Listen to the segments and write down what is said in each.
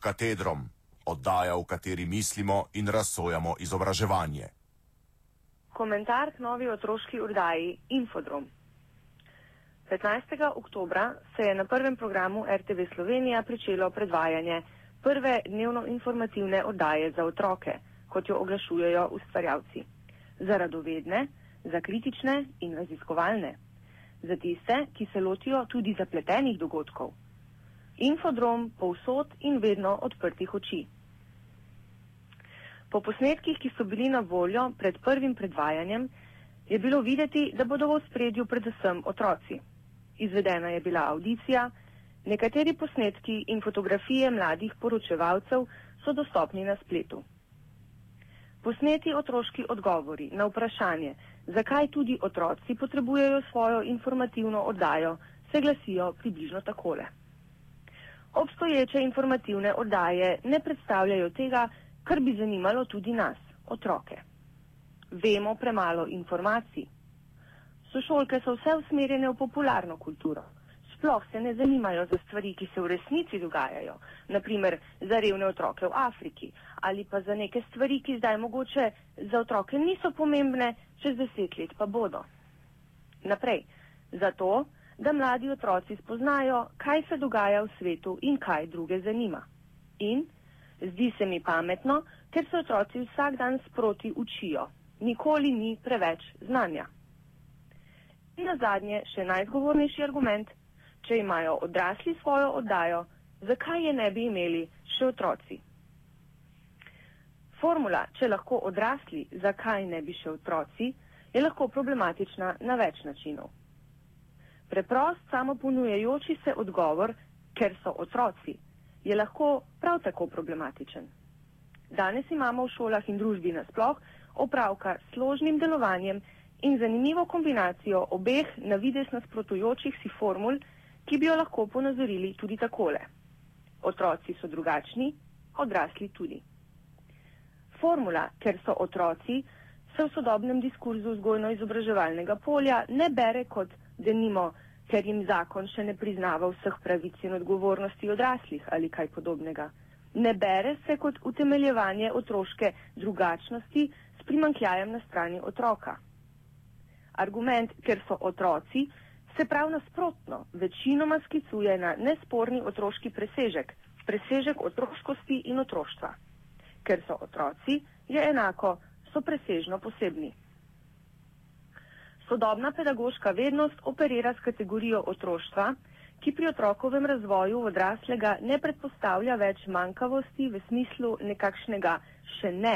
katedrom, oddaja, v kateri mislimo in razsojamo izobraževanje. Komentar k novi otroški oddaji Infodrom. 15. oktobra se je na prvem programu RTV Slovenija pričelo predvajanje prve dnevno informativne oddaje za otroke, kot jo oglašujejo ustvarjalci. Za radovedne, za kritične in raziskovalne. Za tiste, ki se lotijo tudi zapletenih dogodkov. Infodrom povsod in vedno odprtih oči. Po posnetkih, ki so bili na voljo pred prvim predvajanjem, je bilo videti, da bodo v spredju predvsem otroci izvedena je bila audicija, nekateri posnetki in fotografije mladih poročevalcev so dostopni na spletu. Posneti otroški odgovori na vprašanje, zakaj tudi otroci potrebujejo svojo informativno oddajo, se glasijo približno takole. Obstoječe informativne oddaje ne predstavljajo tega, kar bi zanimalo tudi nas, otroke. Vemo premalo informacij. Sošolke so vse usmerjene v popularno kulturo. Sploh se ne zanimajo za stvari, ki se v resnici dogajajo, naprimer za revne otroke v Afriki ali pa za neke stvari, ki zdaj mogoče za otroke niso pomembne, čez deset let pa bodo. Naprej, zato, da mladi otroci spoznajo, kaj se dogaja v svetu in kaj druge zanima. In zdi se mi pametno, ker se otroci vsak dan sproti učijo. Nikoli ni preveč znanja. In na zadnje, še najzgovornejši argument, če imajo odrasli svojo oddajo, zakaj je ne bi imeli še otroci? Formula, če lahko odrasli, zakaj ne bi še otroci, je lahko problematična na več načinov. Preprost, samo ponujejoči se odgovor, ker so otroci, je lahko prav tako problematičen. Danes imamo v šolah in družbi nasploh opravka s složnim delovanjem in zanimivo kombinacijo obeh na vides nasprotujočih si formul, ki bi jo lahko ponazorili tudi takole. Otroci so drugačni, odrasli tudi. Formula, ker so otroci, se v sodobnem diskurzu vzgojno-izobraževalnega polja ne bere kot denimo, ker jim zakon še ne priznava vseh pravic in odgovornosti odraslih ali kaj podobnega. Ne bere se kot utemeljevanje otroške drugačnosti s primankljajem na strani otroka argument, ker so otroci, se prav nasprotno večinoma sklicuje na nesporni otroški presežek, presežek otroškosti in otroštva. Ker so otroci, je enako, so presežno posebni. Sodobna pedagoška vednost operira s kategorijo otroštva, ki pri otrokovem razvoju odraslega ne predpostavlja več manjkavosti v smislu nekakšnega še ne,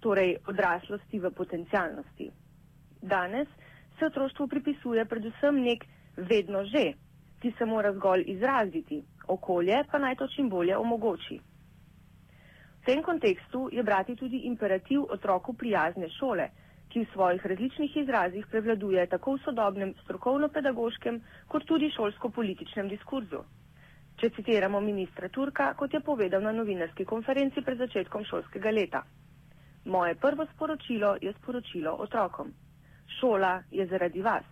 torej odraslosti v potencialnosti. Danes se otroštvu pripisuje predvsem nek vedno že, ki se mora zgolj izraziti, okolje pa naj to čim bolje omogoči. V tem kontekstu je brati tudi imperativ otroku prijazne šole, ki v svojih različnih izrazih prevladuje tako v sodobnem strokovno-pedagoškem kot tudi šolsko-političnem diskurzu. Če citiramo ministra Turka, kot je povedal na novinarski konferenci pred začetkom šolskega leta. Moje prvo sporočilo je sporočilo otrokom. Šola je zaradi vas.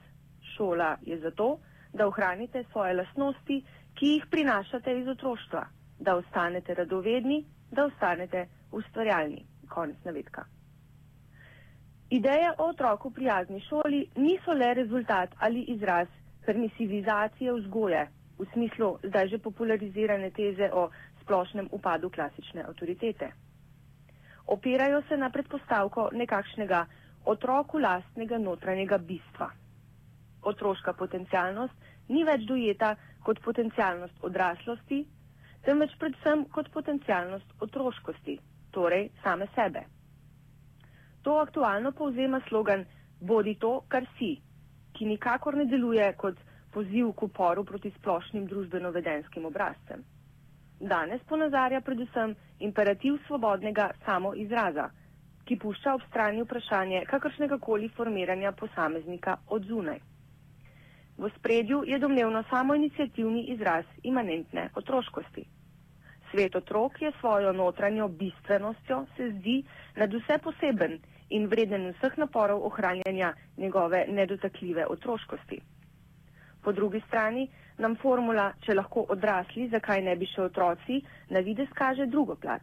Šola je zato, da ohranite svoje lasnosti, ki jih prinašate iz otroštva, da ostanete radovedni, da ostanete ustvarjalni. Konec navedka. Ideje o otroku prijazni šoli niso le rezultat ali izraz permisivizacije vzgoje v smislu zdaj že popularizirane teze o splošnem upadu klasične avtoritete. Opirajo se na predpostavko nekakšnega otroku lastnega notranjega bistva. Otroška potencialnost ni več dojeta kot potencialnost odraslosti, temveč predvsem kot potencialnost otroškosti, torej same sebe. To aktualno povzema slogan Bodi to, kar si, ki nikakor ne deluje kot poziv k uporu proti splošnim družbeno-vedenskim obrazcem. Danes ponazarja predvsem imperativ svobodnega samoizraza, ki pušča ob strani vprašanje kakršnega koli formiranja posameznika od zunaj. V spredju je domnevno samo inicijativni izraz imanentne otroškosti. Svet otrok je svojo notranjo bistvenostjo se zdi nad vse poseben in vreden vseh naporov ohranjanja njegove nedotakljive otroškosti. Po drugi strani nam formula, če lahko odrasli, zakaj ne bi še otroci, na vides kaže drugo plat.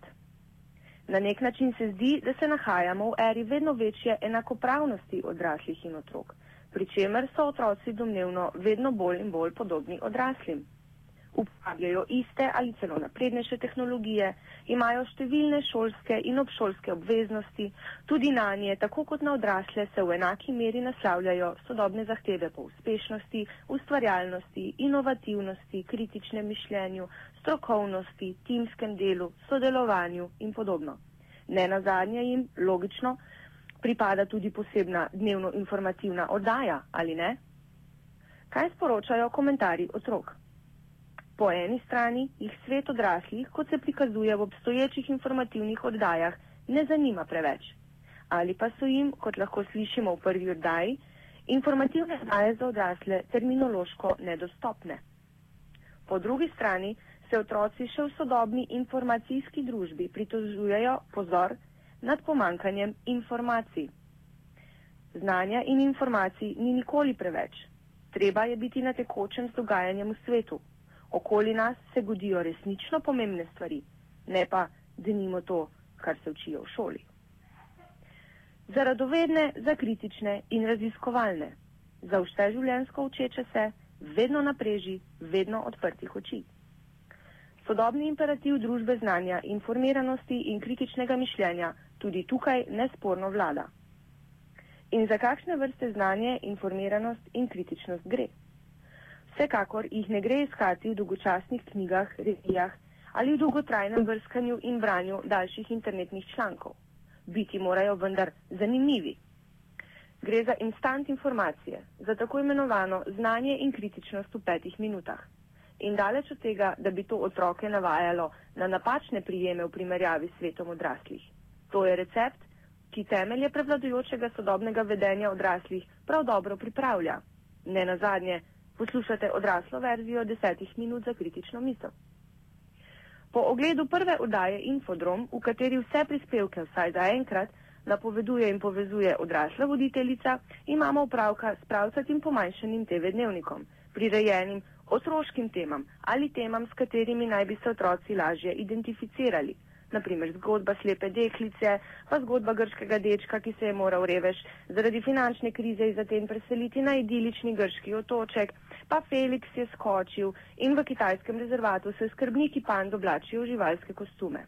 Na nek način se zdi, da se nahajamo v eri vedno večje enakopravnosti odraslih in otrok, pri čemer so otroci domnevno vedno bolj in bolj podobni odraslim uporabljajo iste ali celo naprednejše tehnologije, imajo številne šolske in obšolske obveznosti, tudi na nje, tako kot na odrasle, se v enaki meri naslavljajo sodobne zahteve po uspešnosti, ustvarjalnosti, inovativnosti, kritičnem mišljenju, strokovnosti, timskem delu, sodelovanju in podobno. Ne na zadnje jim, logično, pripada tudi posebna dnevno informativna oddaja, ali ne? Kaj sporočajo komentarji otrok? Po eni strani jih svet odraslih, kot se prikazuje v obstoječih informativnih oddajah, ne zanima preveč. Ali pa so jim, kot lahko slišimo v prvi oddaji, informativne oddaje za odrasle terminološko nedostopne. Po drugi strani se otroci še v sodobni informacijski družbi pritožujejo pozor nad pomankanjem informacij. Znanja in informacij ni nikoli preveč. Treba je biti na tekočem z dogajanjem v svetu, okoli nas se godijo resnično pomembne stvari, ne pa, da nimo to, kar se učijo v šoli. Za radovedne, za kritične in raziskovalne, za vse življensko učeče se, vedno napreži, vedno odprtih oči. Sodobni imperativ družbe znanja, informiranosti in kritičnega mišljenja tudi tukaj nesporno vlada. In za kakšne vrste znanje, informiranost in kritičnost gre? Vsekakor jih ne gre iskati v dolgočasnih knjigah, revijah ali v dolgotrajnem brskanju in branju daljših internetnih člankov. Biti morajo vendar zanimivi. Gre za instant informacije, za tako imenovano znanje in kritičnost v petih minutah. In daleč od tega, da bi to otroke navajalo na napačne prijeme v primerjavi s svetom odraslih. To je recept, ki temelje prevladujočega sodobnega vedenja odraslih prav dobro pripravlja. Ne na zadnje, Poslušate odraslo verzijo desetih minut za kritično misel. Po ogledu prve oddaje Infodrom, v kateri vse prispevke vsaj za enkrat napoveduje in povezuje odrasla voditeljica, imamo upravka s pravcatim pomanjšanim TV dnevnikom, prirejenim otroškim temam ali temam, s katerimi naj bi se otroci lažje identificirali naprimer zgodba slepe deklice, pa zgodba grškega dečka, ki se je moral revež zaradi finančne krize iz Aten preseliti na idilični grški otoček, pa Felix je skočil in v kitajskem rezervatu se skrbniki pand oblačijo v živalske kostume.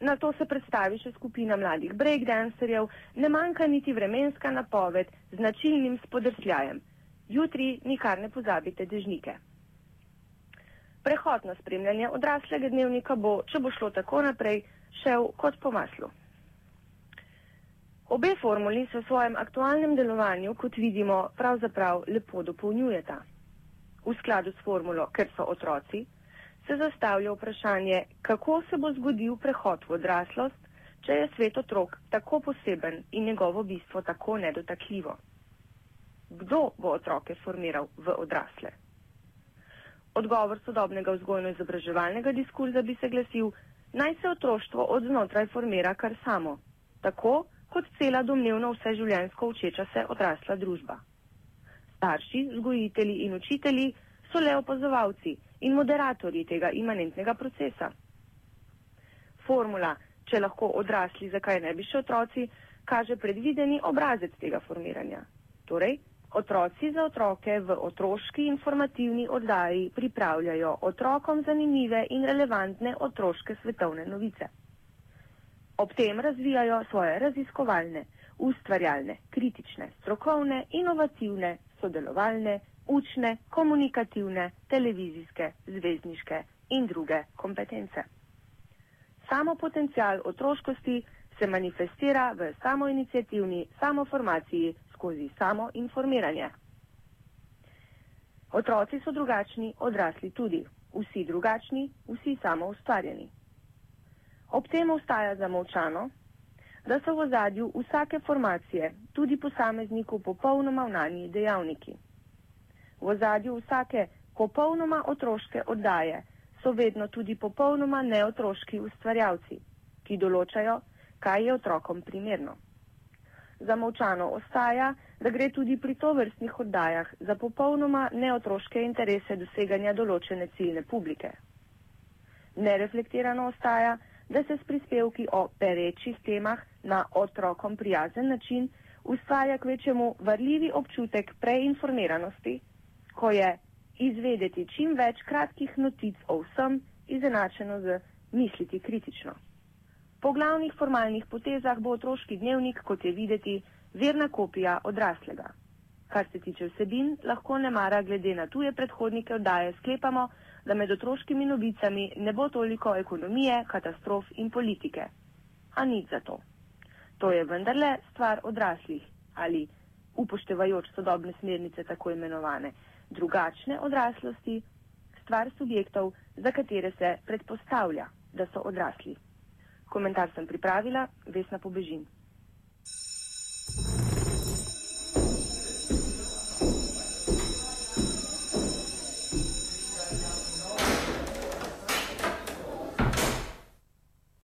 Na to se predstavi še skupina mladih breakdancerjev, ne manjka niti vremenska napoved z značilnim spodrsljajem. Jutri nikar ne pozabite dežnike. Prehod na spremljanje odraslega dnevnika bo, če bo šlo tako naprej, šel kot po maslu. Obe formuli se v svojem aktualnem delovanju, kot vidimo, pravzaprav lepo dopolnjujeta. V skladu s formulo, ker so otroci, se zastavlja vprašanje, kako se bo zgodil prehod v odraslost, če je svet otrok tako poseben in njegovo bistvo tako nedotakljivo. Kdo bo otroke formiral v odrasle? Odgovor sodobnega vzgojno-izobraževalnega diskurza bi se glasil, naj se otroštvo od znotraj formira kar samo, tako kot cela domnevno vseživljenjsko učeča se odrasla družba. Starši, vzgojitelji in učitelji so le opazovalci in moderatorji tega imanentnega procesa. Formula, če lahko odrasli, zakaj ne bi še otroci, kaže predvideni obrazec tega formiranja. Torej, Otroci za otroke v otroški informativni oddaji pripravljajo otrokom zanimive in relevantne otroške svetovne novice. Ob tem razvijajo svoje raziskovalne, ustvarjalne, kritične, strokovne, inovativne, sodelovalne, učne, komunikativne, televizijske, zvezdniške in druge kompetence. Samo potencial otroškosti se manifestira v samoinicijativni samoformaciji skozi samo informiranje. Otroci so drugačni, odrasli tudi, vsi drugačni, vsi samo ustvarjeni. Ob tem ostaja zamovčano, da so v zadju vsake formacije tudi posamezniku popolnoma vnani dejavniki. V zadju vsake popolnoma otroške oddaje so vedno tudi popolnoma neotroški ustvarjalci, ki določajo, kaj je otrokom primerno. Zamovčano ostaja, da gre tudi pri tovrstnih oddajah za popolnoma neotroške interese doseganja določene ciljne publike. Nereflektirano ostaja, da se s prispevki o perečih temah na otrokom prijazen način ustvarja k večjemu varljivi občutek preinformiranosti, ko je izvedeti čim več kratkih notic o vsem izenačeno z misliti kritično. Po glavnih formalnih potezah bo otroški dnevnik, kot je videti, verna kopija odraslega. Kar se tiče vsebin, lahko ne mara glede na tuje predhodnike oddaje sklepamo, da med otroškimi novicami ne bo toliko ekonomije, katastrof in politike. A nič za to. To je vendarle stvar odraslih ali upoštevajoč sodobne smernice tako imenovane drugačne odraslosti, stvar subjektov, za katere se predpostavlja, da so odrasli. Komentar sem pripravila, Vesna Pobežin.